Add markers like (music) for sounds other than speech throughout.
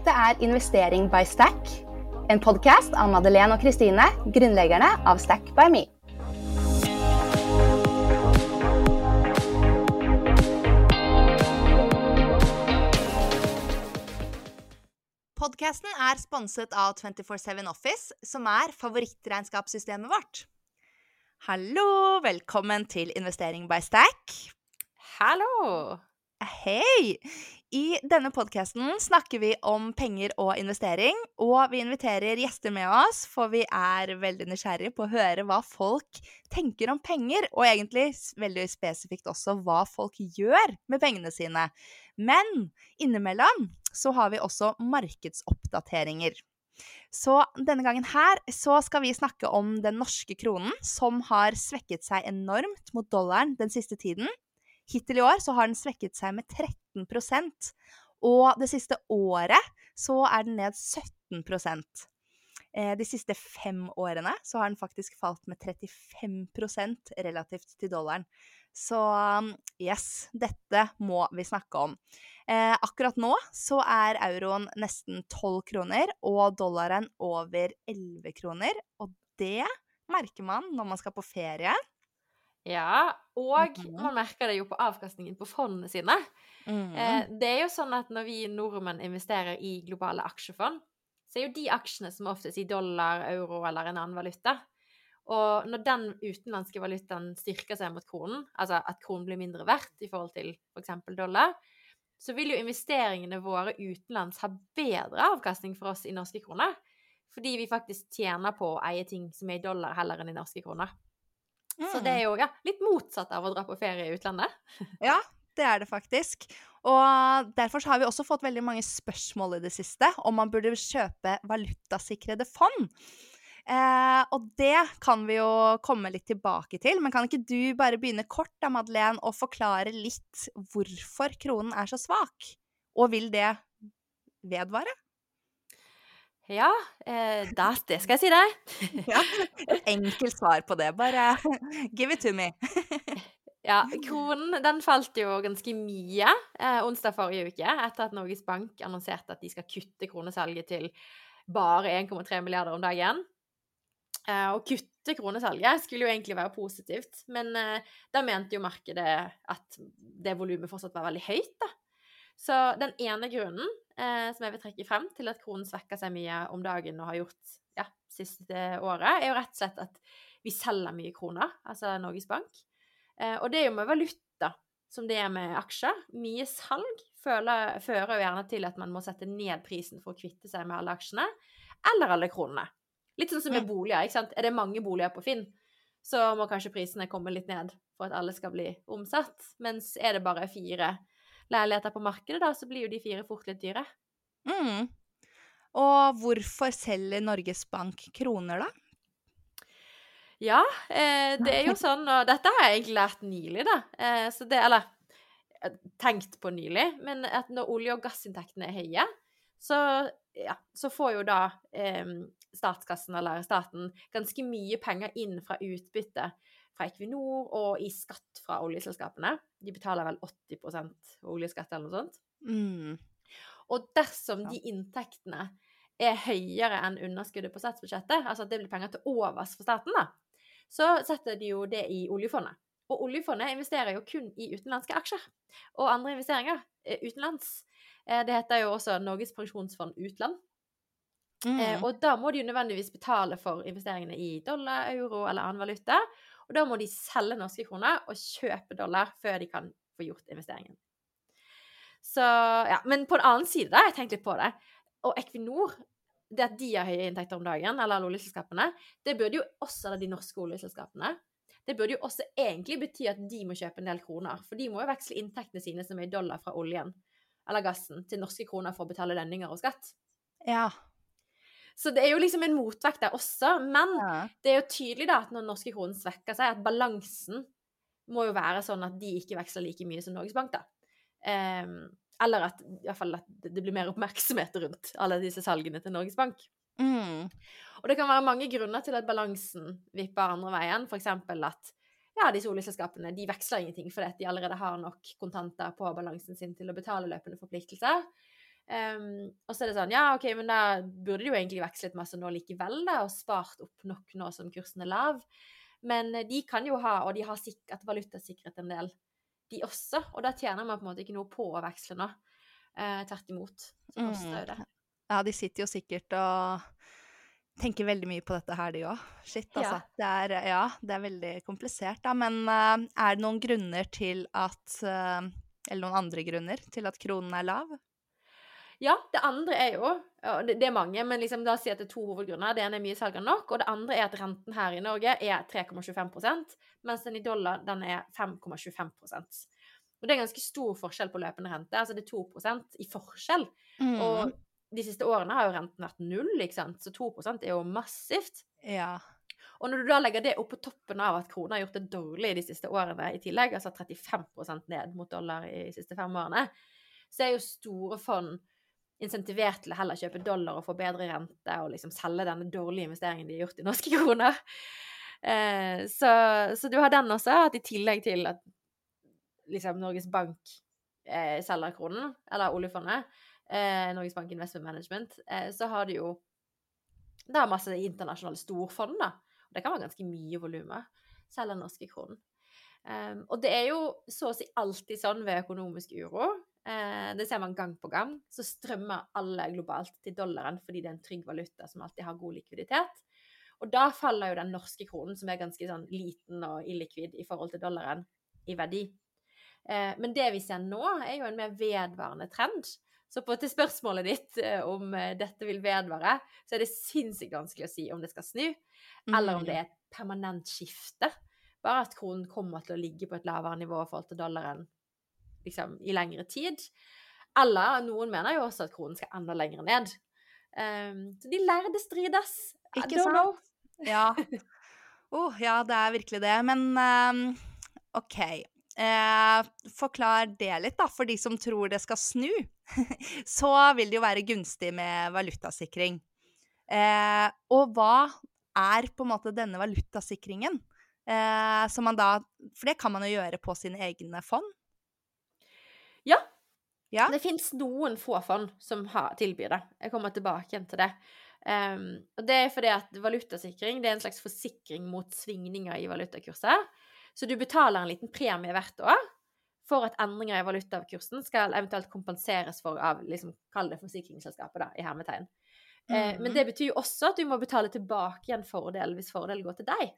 Dette er Investering by Stack, en podkast av Madeleine og Kristine, grunnleggerne av Stack by Me. Podkasten er sponset av 247 Office, som er favorittregnskapssystemet vårt. Hallo! Velkommen til Investering by Stack. Hallo! Hei! I denne podkasten snakker vi om penger og investering, og vi inviterer gjester med oss, for vi er veldig nysgjerrige på å høre hva folk tenker om penger, og egentlig veldig spesifikt også hva folk gjør med pengene sine. Men innimellom så har vi også markedsoppdateringer. Så denne gangen her så skal vi snakke om den norske kronen, som har svekket seg enormt mot dollaren den siste tiden. Hittil i år så har den svekket seg med 13% og det siste året så er den ned 17 eh, De siste fem årene så har den faktisk falt med 35% relativt til dollaren. Så yes, dette må vi snakke om. Eh, akkurat nå så er euroen nesten 12 kroner og dollaren over 11 kroner. Og det merker man når man skal på ferie. Ja, og man merker det jo på avkastningen på fondene sine. Mm. Eh, det er jo sånn at når vi nordmenn investerer i globale aksjefond, så er jo de aksjene som oftest i dollar, euro eller en annen valuta. Og når den utenlandske valutaen styrker seg mot kronen, altså at kronen blir mindre verdt i forhold til f.eks. For dollar, så vil jo investeringene våre utenlands ha bedre avkastning for oss i norske kroner. Fordi vi faktisk tjener på å eie ting som er i dollar heller enn i norske kroner. Så det er jo ja, litt motsatt av å dra på ferie i utlandet. (laughs) ja, det er det faktisk. Og derfor har vi også fått veldig mange spørsmål i det siste om man burde kjøpe valutasikrede fond. Eh, og det kan vi jo komme litt tilbake til. Men kan ikke du bare begynne kort da, Madeleine, og forklare litt hvorfor kronen er så svak? Og vil det vedvare? Ja, eh, da, det skal jeg si deg. (laughs) ja, et enkelt svar på det. Bare (laughs) give it to me. (laughs) ja, kronen den falt jo ganske mye eh, onsdag forrige uke etter at Norges Bank annonserte at de skal kutte kronesalget til bare 1,3 milliarder om dagen. Eh, å kutte kronesalget skulle jo egentlig være positivt, men eh, da mente jo markedet at det volumet fortsatt var veldig høyt, da. Så den ene grunnen eh, som jeg vil trekke frem til at kronen svekker seg mye om dagen og har gjort ja, siste året, er jo rett og slett at vi selger mye kroner, altså Norges Bank. Eh, og det er jo med valuta som det er med aksjer. Mye salg føler, fører jo gjerne til at man må sette ned prisen for å kvitte seg med alle aksjene, eller alle kronene. Litt sånn som med boliger. ikke sant? Er det mange boliger på Finn, så må kanskje prisene komme litt ned for at alle skal bli omsatt. Mens er det bare fire leiligheter på markedet, da, så blir jo de fire fort litt dyre. Mm. Og hvorfor selger Norges Bank kroner, da? Ja, eh, det er jo sånn, og dette har jeg egentlig lært nylig, da. Eh, så det, eller tenkt på nylig, men at når olje- og gassinntektene er høye, så, ja, så får jo da eh, statskassen, eller staten, ganske mye penger inn fra utbytte fra Equinor og i skatt fra oljeselskapene. De betaler vel 80 oljeskatt eller noe sånt. Mm. Og dersom de inntektene er høyere enn underskuddet på statsbudsjettet, altså at det blir penger til overs for staten, da, så setter de jo det i oljefondet. Og oljefondet investerer jo kun i utenlandske aksjer og andre investeringer utenlands. Eh, det heter jo også Norges pensjonsfond utland. Mm. Eh, og da må de jo nødvendigvis betale for investeringene i dollar, euro eller annen valuta. Og da må de selge norske kroner og kjøpe dollar før de kan få gjort investeringen. Så ja, Men på en annen side, da, jeg tenkte litt på det, og Equinor det at de har høye inntekter om dagen, eller alle oljeselskapene, det burde jo også, eller de norske oljeselskapene, det burde jo også egentlig bety at de må kjøpe en del kroner. For de må jo veksle inntektene sine som er i dollar fra oljen eller gassen, til norske kroner for å betale lønninger og skatt. Ja. Så det er jo liksom en motvekt der også. Men ja. det er jo tydelig da at når norske kronen svekker seg, at balansen må jo være sånn at de ikke veksler like mye som Norges Bank, da. Um, eller at, i hvert fall at det blir mer oppmerksomhet rundt alle disse salgene til Norges Bank. Mm. Og det kan være mange grunner til at balansen vipper andre veien. F.eks. at ja, disse oljeselskapene de veksler ingenting fordi de allerede har nok kontanter på balansen sin til å betale løpende forpliktelser. Um, og så er det sånn Ja, OK, men da burde de jo egentlig vekslet masse nå likevel, da, og spart opp nok nå som kursen er lav. Men eh, de kan jo ha, og de har sikkert valutasikret en del, de også. Og da tjener man på en måte ikke noe på å veksle nå. Eh, tvert imot. Så koster jo det. Mm. Ja, de sitter jo sikkert og tenker veldig mye på dette her, de òg. Shit, altså. Ja. Det er, ja, det er veldig komplisert, da. Men uh, er det noen grunner til at uh, Eller noen andre grunner til at kronen er lav? Ja, det andre er jo og det, er mange, men liksom da sier jeg at det er to hovedgrunner. Det ene er mye salg av nok, og det andre er at renten her i Norge er 3,25 mens den i dollar den er 5,25% Og det er ganske stor forskjell på løpende rente. Altså det er 2 i forskjell. Mm. Og de siste årene har jo renten vært null, ikke sant? så 2% er jo massivt. Ja. Og når du da legger det opp på toppen av at krona har gjort det dårlig de siste årene i tillegg, altså 35% ned mot dollar i de siste fem årene, så er jo store fond insentivert til å heller kjøpe dollar og få bedre rente og liksom selge denne dårlige investeringen de har gjort i norske (laughs) kroner. Eh, så, så du har den også, at i tillegg til at liksom Norges Bank eh, selger kronen, eller oljefondet, eh, Norges Bank Investment Management, eh, så har du jo det er masse internasjonale storfond, da. Og det kan være ganske mye volumer, selv den norske kronen. Um, og det er jo så å si alltid sånn ved økonomisk uro. Eh, det ser man gang på gang. Så strømmer alle globalt til dollaren fordi det er en trygg valuta som alltid har god likviditet. Og da faller jo den norske kronen, som er ganske sånn liten og illikvid i forhold til dollaren, i verdi. Eh, men det vi ser nå, er jo en mer vedvarende trend. Så på til spørsmålet ditt eh, om dette vil vedvare, så er det sinnssykt vanskelig å si om det skal snu, eller om det er et permanent skifte. Bare at kronen kommer til å ligge på et lavere nivå i forhold til dollaren liksom, i lengre tid. Eller noen mener jo også at kronen skal enda lenger ned. Um, så de lærde strides. Ikke sant? Ja. (laughs) Oh, ja, det er virkelig det. Men um, OK. Eh, forklar det litt, da, for de som tror det skal snu. (laughs) Så vil det jo være gunstig med valutasikring. Eh, og hva er på en måte denne valutasikringen? Eh, som man da For det kan man jo gjøre på sine egne fond. Ja. Ja. Det fins noen få fond som har, tilbyr det. Jeg kommer tilbake igjen til det. Um, og det er fordi at valutasikring det er en slags forsikring mot svingninger i valutakurser. Så du betaler en liten premie hvert år for at endringer i valutakursen skal eventuelt kompenseres for av liksom, Kall det forsikringsselskapet, da, i hermetegn. Eh, men Mhm. det betyr jo også at du må betale tilbake igjen fordel hvis fordelen går til deg.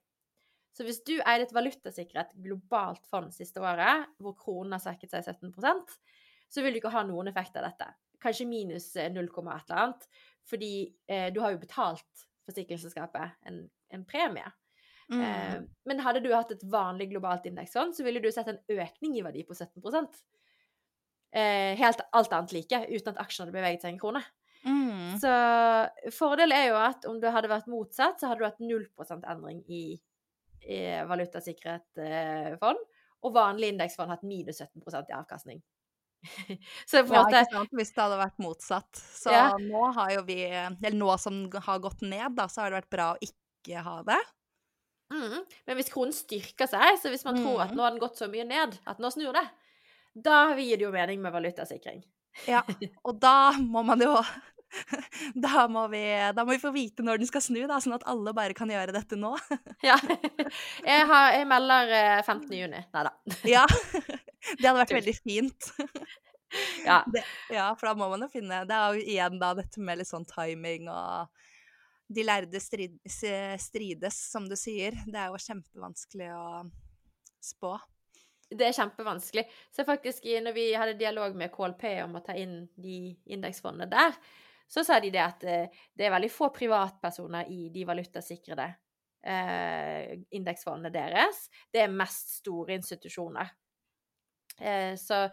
Så hvis du eide et valutasikret globalt fond siste året, hvor kronen har svekket seg 17% så vil du ikke ha noen effekt av dette. Kanskje minus eh, 0, et eller annet. Fordi eh, du har jo betalt forsikringsselskapet en, en premie. Mm. Eh, men hadde du hatt et vanlig globalt indeksfond, så ville du sett en økning i verdi på 17 eh, Helt alt annet like, uten at aksjen hadde beveget seg en krone. Mm. Så fordelen er jo at om det hadde vært motsatt, så hadde du hatt 0 endring i valutasikret eh, fond, og vanlig indeksfond hatt minus 17 i avkastning. (laughs) så på en Ja, måte ikke sant? Hvis det hadde vært motsatt. Så Ja. nå har jo vi Eller nå som har gått ned, da, så har det vært bra å ikke ha det. mm, Men hvis kronen styrker seg, så hvis man tror at Mm. nå har den gått så mye ned at nå snur det, da gir det jo mening med valutasikring. Ja, (laughs) og da må man jo (laughs) da må, vi, da må vi få vite når den skal snu, da, sånn at alle bare kan gjøre dette nå. (laughs) Ja. Jeg, har, jeg melder eh, 15. juni. Nei da. (laughs) Ja, Det hadde vært veldig fint. Ja. Det, ja, for da må man jo finne Det er jo igjen da dette med litt sånn timing og De lærde strid, strides, som du sier. Det er jo kjempevanskelig å spå. Det er kjempevanskelig. Så faktisk, når vi hadde dialog med KLP om å ta inn de indeksfondene der, så sa de det at eh, det er veldig få privatpersoner i de valutasikrede eh, indeksfondene deres. Det er mest store institusjoner. Eh, så,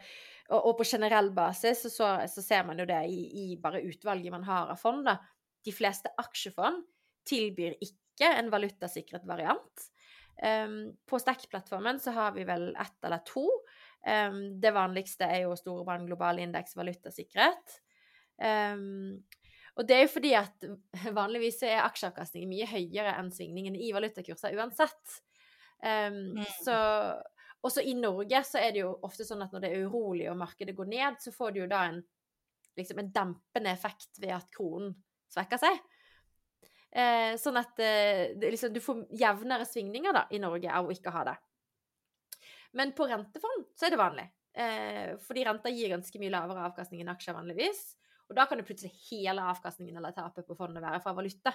og, og på generell basis så, så, så ser man jo det i, i bare utvalget man har av fond. da. De fleste aksjefond tilbyr ikke en valutasikret variant. Um, på Stack-plattformen så har vi vel ett eller to. Um, det vanligste er jo Storebrand global indeks valutasikkerhet. Um, og det er jo fordi at (laughs) vanligvis er aksjeavkastningen mye høyere enn svingningene i valutakurser uansett. Um, Mm. Så også i Norge så er det jo ofte sånn at når det er urolig og markedet går ned, så får du jo da en liksom en dempende effekt ved at kronen svekker seg. Eh, sånn at eh, liksom, du får jevnere svingninger da, i Norge av å ikke ha det. Men på rentefond så er det vanlig. Eh, fordi renta gir ganske mye lavere avkastning enn aksjer vanligvis. Og da kan jo plutselig hele avkastningen eller tapet på fondet være fra valuta.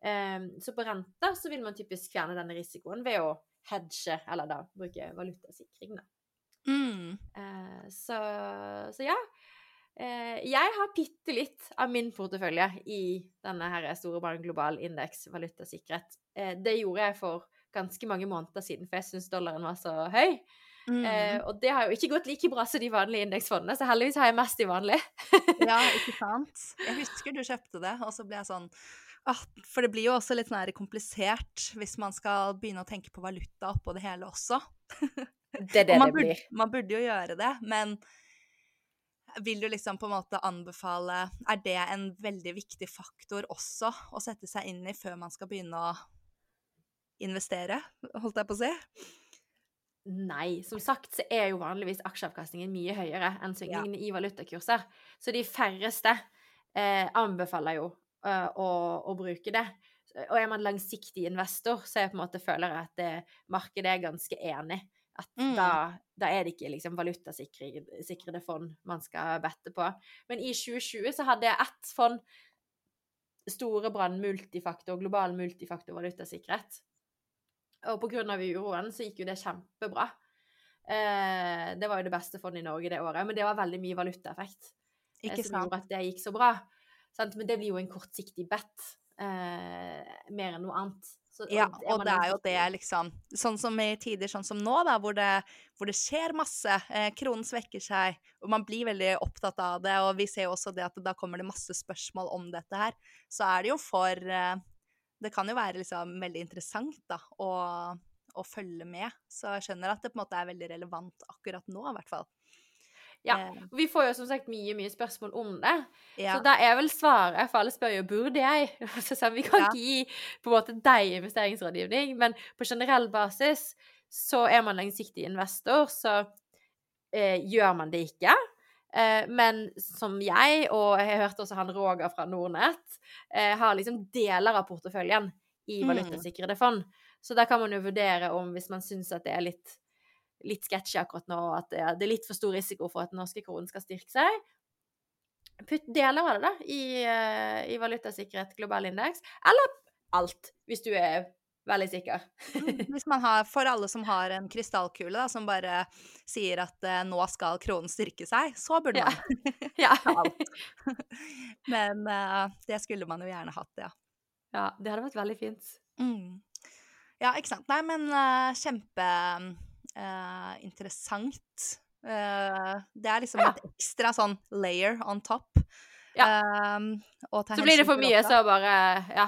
Eh, så på renter så vil man typisk fjerne denne risikoen ved å hedge, eller da bruke valutasikring. Mm. Eh, så, så ja. Eh, jeg har bitte litt av min portefølje i denne her store barn global indeks valutasikkerhet. Eh, det gjorde jeg for ganske mange måneder siden, for jeg syns dollaren var så høy. Mm. Eh, og det har jo ikke gått like bra som de vanlige indeksfondene, så heldigvis har jeg mest de vanlige. ja, (laughs) ikke sant? Jeg husker du kjøpte det, og så ble jeg sånn ah, For det blir jo også litt sånn komplisert hvis man skal begynne å tenke på valuta oppå det hele også. Det er det (laughs) Og det det blir. Man burde jo gjøre det, men vil du liksom på en måte anbefale Er det en veldig viktig faktor også å sette seg inn i før man skal begynne å investere, holdt jeg på å si? Nei, som sagt så er jo vanligvis aksjeavkastningen mye høyere enn svingningene i valutakurser. Så de færreste eh, anbefaler jo eh, å, å, bruke det. Og er man langsiktig investor, så jeg på en måte føler jeg at det, markedet er ganske enig. At Mm. da, da er det ikke liksom valutasikrede fond man skal bette på. Men i 2020 så hadde jeg ett fond, Storebrand multifaktor, global multifaktor valutasikkerhet. Og av uroen så gikk jo det kjempebra. Eh, det var jo det beste fondet i Norge det året, men det var veldig mye valutaeffekt. eh, som sant? gjorde at det gikk så bra. Sant? Men det blir jo en kortsiktig bet, eh, mer enn noe annet. Så, Ja, og det er jo det, liksom Sånn som i tider sånn som nå, da, hvor det, hvor det skjer masse. Eh, kronen svekker seg, og man blir veldig opptatt av det. Og vi ser jo også det at da kommer det masse spørsmål om dette her. Så er det jo for eh, Det kan jo være liksom veldig interessant, da, å, å følge med. Så jeg skjønner at det på en måte er veldig relevant akkurat nå, i hvert fall. Ja. Eh, Vi får jo som sagt mye, mye spørsmål om det. ja. Så da er vel svaret, for alle spør jo burde jeg. (laughs) Så sånn, vi kan Ja. ikke gi på en måte deg investeringsrådgivning, men på generell basis så er man langsiktig investor, så eh, gjør man det ikke. Eh, men som jeg, og jeg hørte også han Roger fra Nordnett, eh, har liksom deler av porteføljen i Mm. valutasikrede fond. Så da kan man jo vurdere om, hvis man syns at det er litt, litt sketsjy akkurat nå, at det er, litt for stor risiko for at den norske kronen skal styrke seg, putt deler av det da i, eh, i valutasikkerhet global indeks, eller alt, hvis du er veldig sikker. Mm, (laughs) Hvis man har, For alle som har en krystallkule da, som bare sier at eh, nå skal kronen styrke seg, så burde Ja. man (laughs) ja. (laughs) Men eh, det skulle man jo gjerne hatt, ja. ja, det hadde vært veldig fint. Mm. Ja, ikke sant. Nei, men uh, kjempeinteressant. det er liksom Ja. et ekstra sånn layer on top. Ja. eh, Så blir det for mye, så bare ja,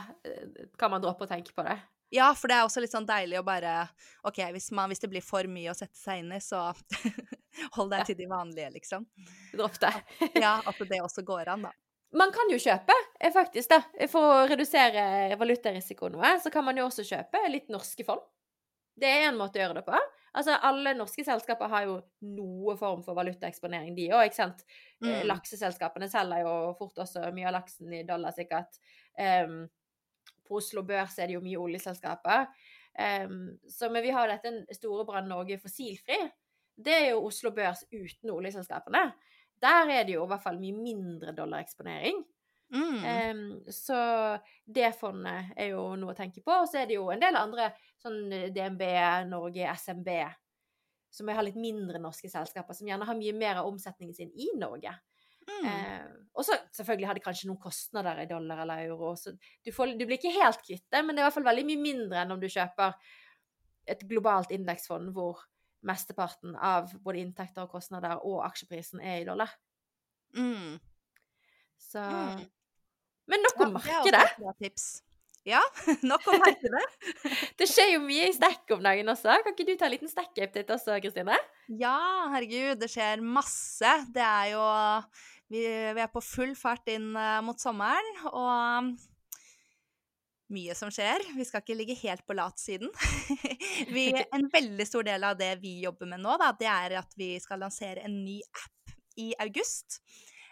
kan man droppe å tenke på det. Ja, for det er også litt sånn deilig å bare OK, hvis, man, hvis det blir for mye å sette seg inn i, så (laughs) hold deg Ja. til de vanlige, liksom. Dropp det. Ja, (laughs) at det også går an, da. Man kan jo kjøpe, eh, faktisk, da. For å redusere valutarisiko noe, så kan man jo også kjøpe litt norske fond. Det er en måte å gjøre det på. Altså, alle norske selskaper har jo noe form for valutaeksponering, de òg, ikke sant. Eh, Mm. Lakseselskapene selger jo fort også mye av laksen i dollar, sikkert. Em, på Oslo Børs er det jo mye oljeselskaper. Um, så, men vi har dette store Brann Norge fossilfri. Det er jo Oslo Børs uten oljeselskapene. Der er det jo i hvert fall mye mindre dollareksponering. Mm. Um, så det fondet er jo noe å tenke på. Og så er det jo en del andre, sånn DNB, Norge, SMB, som har litt mindre norske selskaper, som gjerne har mye mer av omsetningen sin i Norge. Mm. Eh, og så selvfølgelig har de kanskje noen kostnader i dollar eller euro, så du, får, du blir ikke helt kvitt det, men det er i hvert fall veldig mye mindre enn om du kjøper et globalt indeksfond hvor mesteparten av både inntekter og kostnader og aksjeprisen er i dollar. Mm. Så Mm. Men nok om Ja, markedet. Ja, (laughs) nok om markedet. Det skjer jo mye i stekk om dagen også. Kan ikke du ta en liten stekk-update også, Kristine? Ja, herregud, det skjer masse. Det er jo Vi, vi er på full fart inn eh, mot sommeren, og mye som skjer. Vi skal ikke ligge helt på latsiden. (laughs) vi, en veldig stor del av det vi jobber med nå, da, det er at vi skal lansere en ny app i august.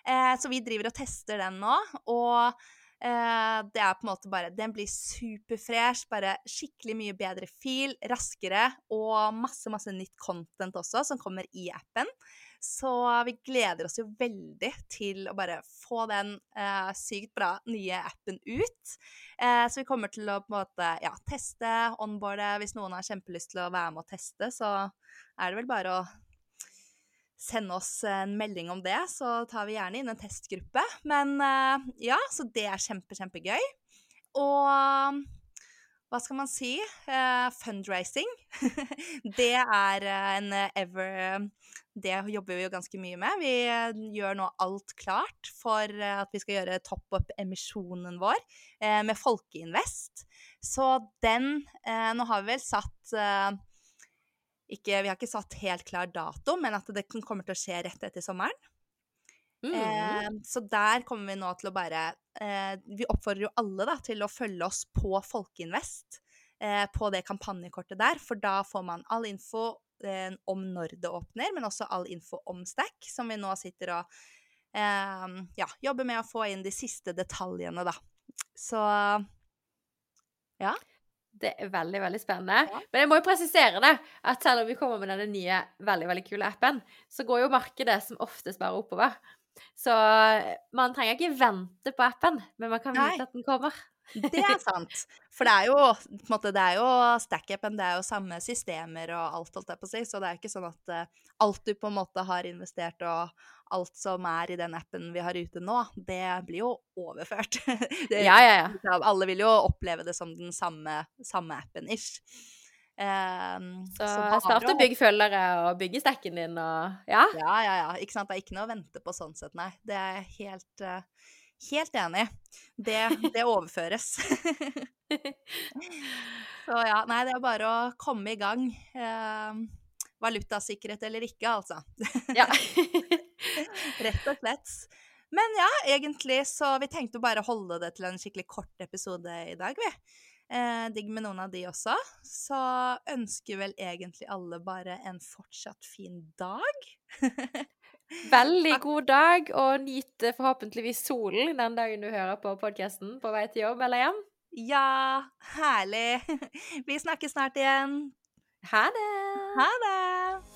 Eh, så vi driver og tester den nå, og eh, det er på en måte bare Den blir superfresh, bare skikkelig mye bedre fil, raskere, og masse, masse nytt content også, som kommer i appen. Så vi gleder oss jo veldig til å bare få den eh, sykt bra nye appen ut. Eh, så vi kommer til å på en måte ja, teste, onboarde. Hvis noen har kjempelyst til å være med og teste, så er det vel bare å sende oss en melding om det, så tar vi gjerne inn en testgruppe. Men eh, ja, så det er kjempe, kjempegøy. Og hva skal man si? Uh, fundraising. (laughs) det er uh, en ever Det jobber vi jo ganske mye med. Vi uh, gjør nå alt klart for at vi skal gjøre top up-emisjonen vår med Folkeinvest. Så den Nå har vi vel satt ikke, Vi har ikke satt helt klar dato, men at det kommer til å skje rett etter sommeren. Mm. Eh, så der kommer vi nå til å bare eh, Vi oppfordrer jo alle da, til å følge oss på Folkeinvest. Eh, på det kampanjekortet der, for da får man all info eh, om når det åpner, men også all info om Stack, som vi nå sitter og eh, ja, jobber med å få inn de siste detaljene, da. Så ja. Det er veldig veldig spennende. Ja. Men jeg må jo presisere det, at selv om vi kommer med denne nye, veldig veldig kule appen, så går jo markedet som oftest bare oppover. Så man trenger ikke vente på appen, men man kan vite Nei. at den kommer. Det er sant. For det er jo, på en måte, det er jo stack-upen, det er jo samme systemer og alt, holdt jeg på å si. Så det er ikke sånn at uh, alt du på en måte har investert og alt som er i den appen vi har ute nå, det blir jo overført. (laughs) det, ja, ja, ja. Alle vil jo oppleve det som den samme, samme appen, ish. Um, så, så start å bygge følgere og bygge stekken din og ja. Ja, ja, ja. Ikke sant. Det er ikke noe å vente på sånn sett, nei. Det er jeg helt, uh, helt enig. Det, (laughs) det overføres. (laughs) så ja, nei, det er bare å komme i gang. Uh, valutasikkerhet eller ikke, altså. ja. (laughs) Rett og slett. Men ja, egentlig så vi tenkte bare å holde det til en skikkelig kort episode i dag, vi eh, digg med noen av de også. Så ønsker vel egentlig alle bare en fortsatt fin dag. Veldig god dag, og nyt forhåpentligvis solen den dagen du hører på podkasten på vei til jobb eller hjem. Ja, herlig. (laughs) Vi snakkes snart igjen. Ha det. Ha det.